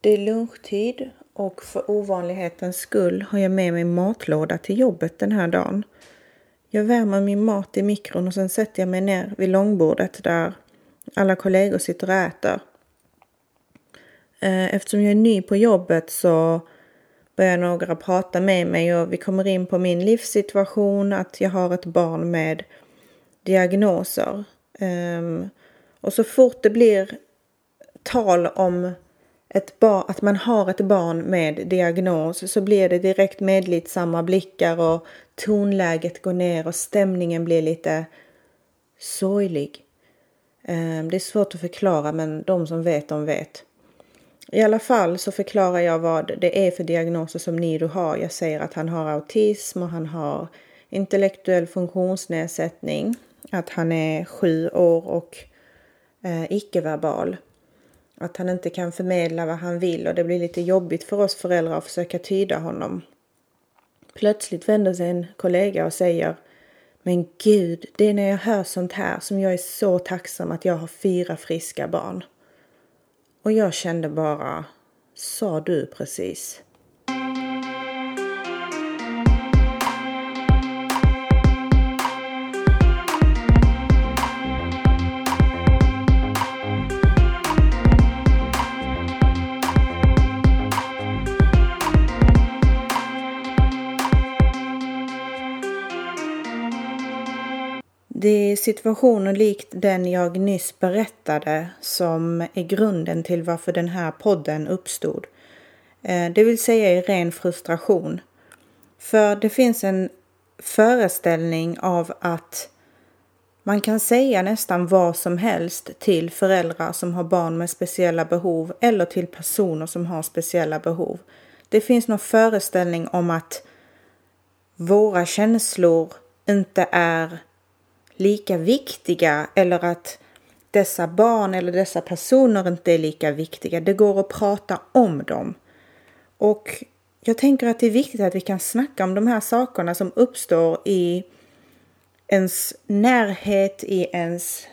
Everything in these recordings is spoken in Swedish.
Det är lunchtid och för ovanlighetens skull har jag med mig matlåda till jobbet den här dagen. Jag värmer min mat i mikron och sen sätter jag mig ner vid långbordet där alla kollegor sitter och äter. Eh, eftersom jag är ny på jobbet så börjar några prata med mig och vi kommer in på min livssituation, att jag har ett barn med diagnoser. Ehm, och så fort det blir tal om ett bar, att man har ett barn med diagnos så blir det direkt medlidsamma blickar och tonläget går ner och stämningen blir lite sorglig. Ehm, det är svårt att förklara men de som vet de vet. I alla fall så förklarar jag vad det är för diagnoser som Nido har. Jag säger att han har autism och han har intellektuell funktionsnedsättning. Att han är sju år och eh, icke-verbal. Att han inte kan förmedla vad han vill och det blir lite jobbigt för oss föräldrar att försöka tyda honom. Plötsligt vänder sig en kollega och säger Men gud, det är när jag hör sånt här som jag är så tacksam att jag har fyra friska barn. Och jag kände bara, sa du precis? Det är situationer likt den jag nyss berättade som är grunden till varför den här podden uppstod. Eh, det vill säga i ren frustration. För det finns en föreställning av att man kan säga nästan vad som helst till föräldrar som har barn med speciella behov eller till personer som har speciella behov. Det finns någon föreställning om att våra känslor inte är lika viktiga eller att dessa barn eller dessa personer inte är lika viktiga. Det går att prata om dem. Och jag tänker att det är viktigt att vi kan snacka om de här sakerna som uppstår i ens närhet, i ens,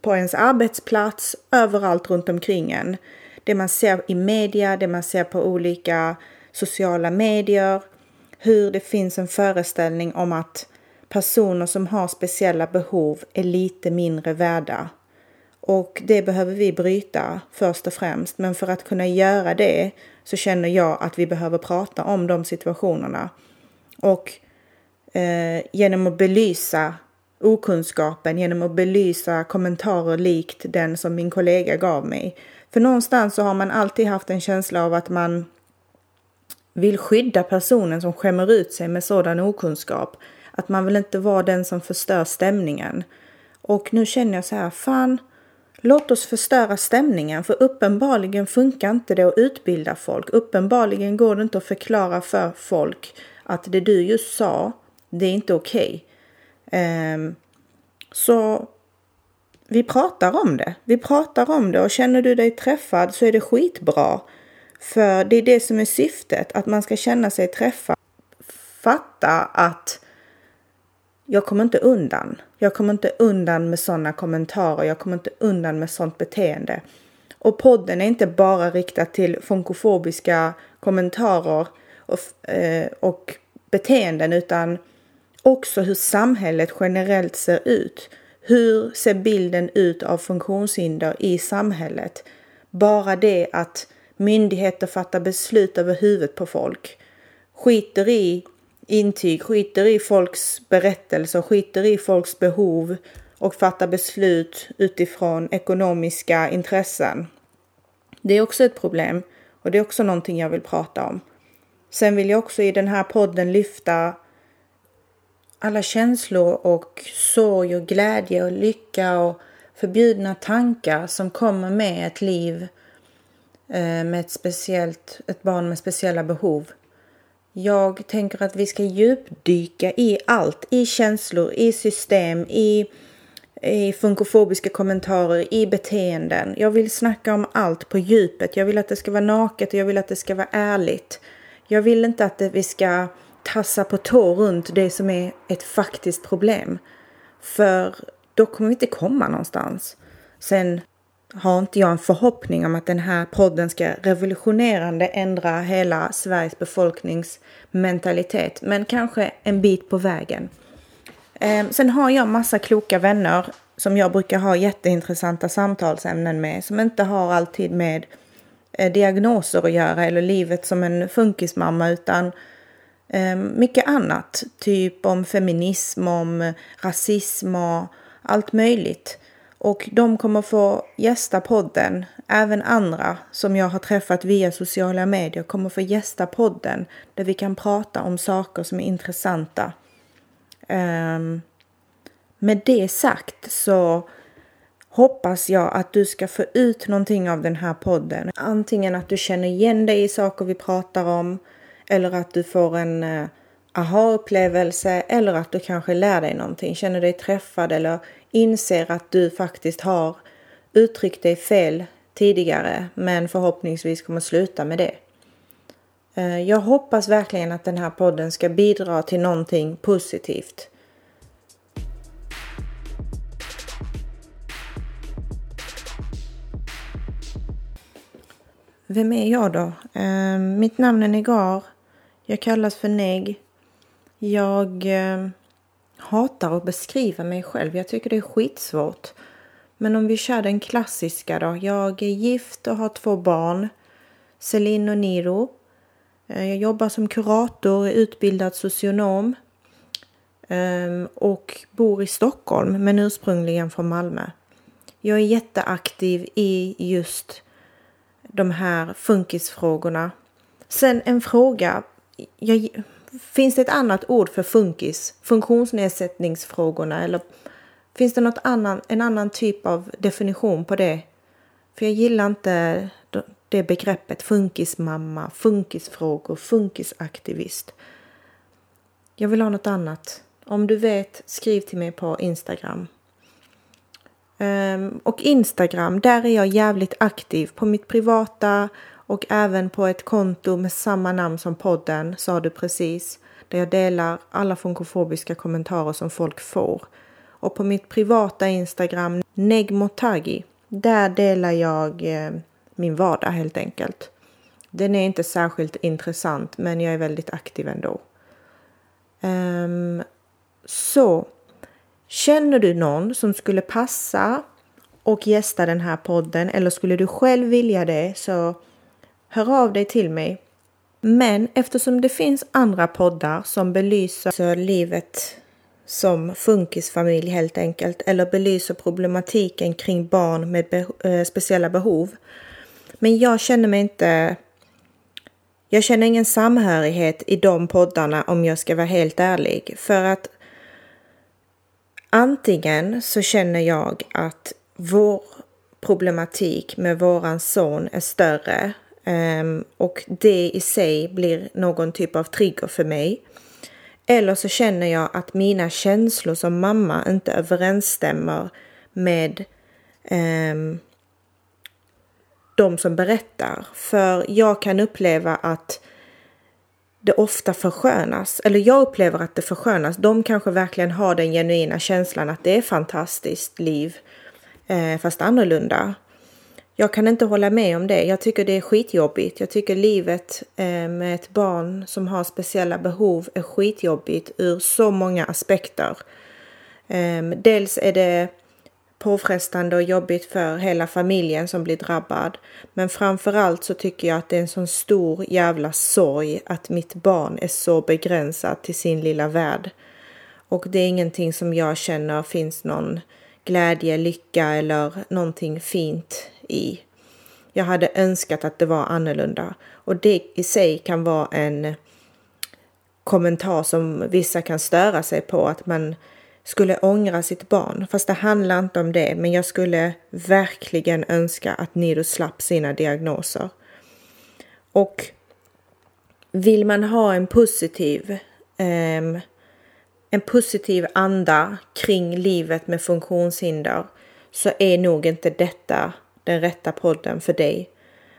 på ens arbetsplats, överallt runt omkring en. Det man ser i media, det man ser på olika sociala medier, hur det finns en föreställning om att personer som har speciella behov är lite mindre värda. Och det behöver vi bryta först och främst. Men för att kunna göra det så känner jag att vi behöver prata om de situationerna. Och eh, genom att belysa okunskapen, genom att belysa kommentarer likt den som min kollega gav mig. För någonstans så har man alltid haft en känsla av att man vill skydda personen som skämmer ut sig med sådan okunskap. Att man vill inte vara den som förstör stämningen. Och nu känner jag så här, fan, låt oss förstöra stämningen. För uppenbarligen funkar inte det att utbilda folk. Uppenbarligen går det inte att förklara för folk att det du just sa, det är inte okej. Okay. Um, så vi pratar om det. Vi pratar om det och känner du dig träffad så är det skitbra. För det är det som är syftet, att man ska känna sig träffad. Fatta att jag kommer inte undan. Jag kommer inte undan med sådana kommentarer. Jag kommer inte undan med sådant beteende. Och podden är inte bara riktad till funkofobiska kommentarer och, eh, och beteenden utan också hur samhället generellt ser ut. Hur ser bilden ut av funktionshinder i samhället? Bara det att myndigheter fattar beslut över huvudet på folk, skiter i intyg, skiter i folks berättelser, skiter i folks behov och fattar beslut utifrån ekonomiska intressen. Det är också ett problem och det är också någonting jag vill prata om. Sen vill jag också i den här podden lyfta alla känslor och sorg och glädje och lycka och förbjudna tankar som kommer med ett liv eh, med ett speciellt, ett barn med speciella behov. Jag tänker att vi ska djupdyka i allt, i känslor, i system, i, i funkofobiska kommentarer, i beteenden. Jag vill snacka om allt på djupet. Jag vill att det ska vara naket och jag vill att det ska vara ärligt. Jag vill inte att vi ska tassa på tå runt det som är ett faktiskt problem. För då kommer vi inte komma någonstans. Sen har inte jag en förhoppning om att den här podden ska revolutionerande ändra hela Sveriges befolknings mentalitet. men kanske en bit på vägen. Ehm, sen har jag massa kloka vänner som jag brukar ha jätteintressanta samtalsämnen med som inte har alltid med eh, diagnoser att göra eller livet som en funkismamma utan ehm, mycket annat. Typ om feminism, om rasism och allt möjligt. Och de kommer få gästa podden. Även andra som jag har träffat via sociala medier kommer få gästa podden där vi kan prata om saker som är intressanta. Um, med det sagt så hoppas jag att du ska få ut någonting av den här podden. Antingen att du känner igen dig i saker vi pratar om eller att du får en uh, aha-upplevelse eller att du kanske lär dig någonting, känner dig träffad eller inser att du faktiskt har uttryckt dig fel tidigare men förhoppningsvis kommer sluta med det. Eh, jag hoppas verkligen att den här podden ska bidra till någonting positivt. Vem är jag då? Eh, mitt namn är Negar. Jag kallas för Neg. Jag eh, hatar att beskriva mig själv. Jag tycker det är skitsvårt. Men om vi kör den klassiska då. Jag är gift och har två barn. Celine och Niro. Eh, jag jobbar som kurator, är utbildad socionom ehm, och bor i Stockholm men ursprungligen från Malmö. Jag är jätteaktiv i just de här funkisfrågorna. Sen en fråga. Jag, finns det ett annat ord för funkis? Funktionsnedsättningsfrågorna eller finns det något annan, en annan typ av definition på det? För jag gillar inte det begreppet funkismamma, funkisfrågor, funkisaktivist. Jag vill ha något annat. Om du vet, skriv till mig på Instagram. Ehm, och Instagram, där är jag jävligt aktiv på mitt privata och även på ett konto med samma namn som podden, sa du precis, där jag delar alla funkofobiska kommentarer som folk får. Och på mitt privata Instagram, Negmotagi, där delar jag eh, min vardag helt enkelt. Den är inte särskilt intressant, men jag är väldigt aktiv ändå. Um, så Känner du någon som skulle passa och gästa den här podden eller skulle du själv vilja det så hör av dig till mig. Men eftersom det finns andra poddar som belyser livet som funkisfamilj helt enkelt eller belyser problematiken kring barn med be eh, speciella behov. Men jag känner mig inte jag känner ingen samhörighet i de poddarna om jag ska vara helt ärlig. För att Antingen så känner jag att vår problematik med våran son är större um, och det i sig blir någon typ av trigger för mig. Eller så känner jag att mina känslor som mamma inte överensstämmer med um, de som berättar. För jag kan uppleva att det ofta förskönas. Eller jag upplever att det förskönas. De kanske verkligen har den genuina känslan att det är fantastiskt liv, eh, fast annorlunda. Jag kan inte hålla med om det. Jag tycker det är skitjobbigt. Jag tycker livet eh, med ett barn som har speciella behov är skitjobbigt ur så många aspekter. Ehm, dels är det påfrestande och jobbigt för hela familjen som blir drabbad. Men framförallt så tycker jag att det är en sån stor jävla sorg att mitt barn är så begränsat till sin lilla värld. Och det är ingenting som jag känner finns någon glädje, lycka eller någonting fint i. Jag hade önskat att det var annorlunda och det i sig kan vara en kommentar som vissa kan störa sig på att man skulle ångra sitt barn. Fast det handlar inte om det, men jag skulle verkligen önska att Nido slapp sina diagnoser. Och vill man ha en positiv, eh, en positiv anda kring livet med funktionshinder så är nog inte detta den rätta podden för dig.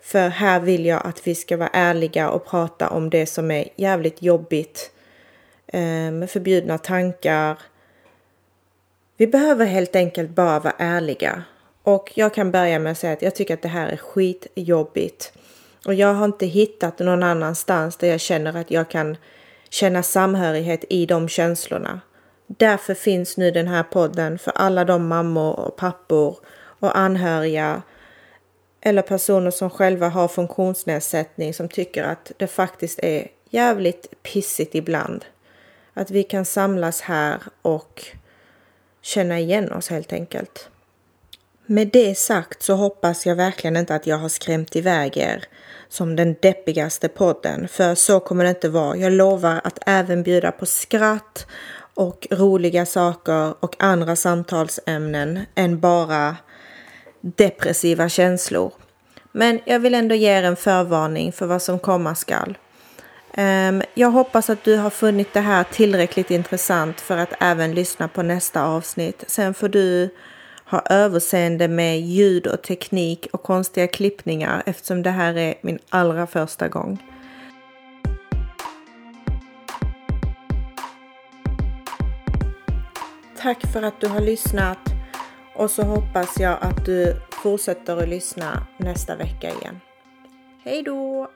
För här vill jag att vi ska vara ärliga och prata om det som är jävligt jobbigt. med förbjudna tankar, vi behöver helt enkelt bara vara ärliga Och jag kan börja med att säga att jag tycker att det här är skitjobbigt. Och jag har inte hittat någon annanstans där jag känner att jag kan känna samhörighet i de känslorna. Därför finns nu den här podden för alla de mammor och pappor och anhöriga eller personer som själva har funktionsnedsättning som tycker att det faktiskt är jävligt pissigt ibland. Att vi kan samlas här och känna igen oss helt enkelt. Med det sagt så hoppas jag verkligen inte att jag har skrämt iväg er som den deppigaste podden, för så kommer det inte vara. Jag lovar att även bjuda på skratt och roliga saker och andra samtalsämnen än bara depressiva känslor. Men jag vill ändå ge er en förvarning för vad som komma skall. Ehm, jag hoppas att du har funnit det här tillräckligt intressant för att även lyssna på nästa avsnitt. Sen får du ha överseende med ljud och teknik och konstiga klippningar eftersom det här är min allra första gång. Tack för att du har lyssnat och så hoppas jag att du fortsätter att lyssna nästa vecka igen. Hej då!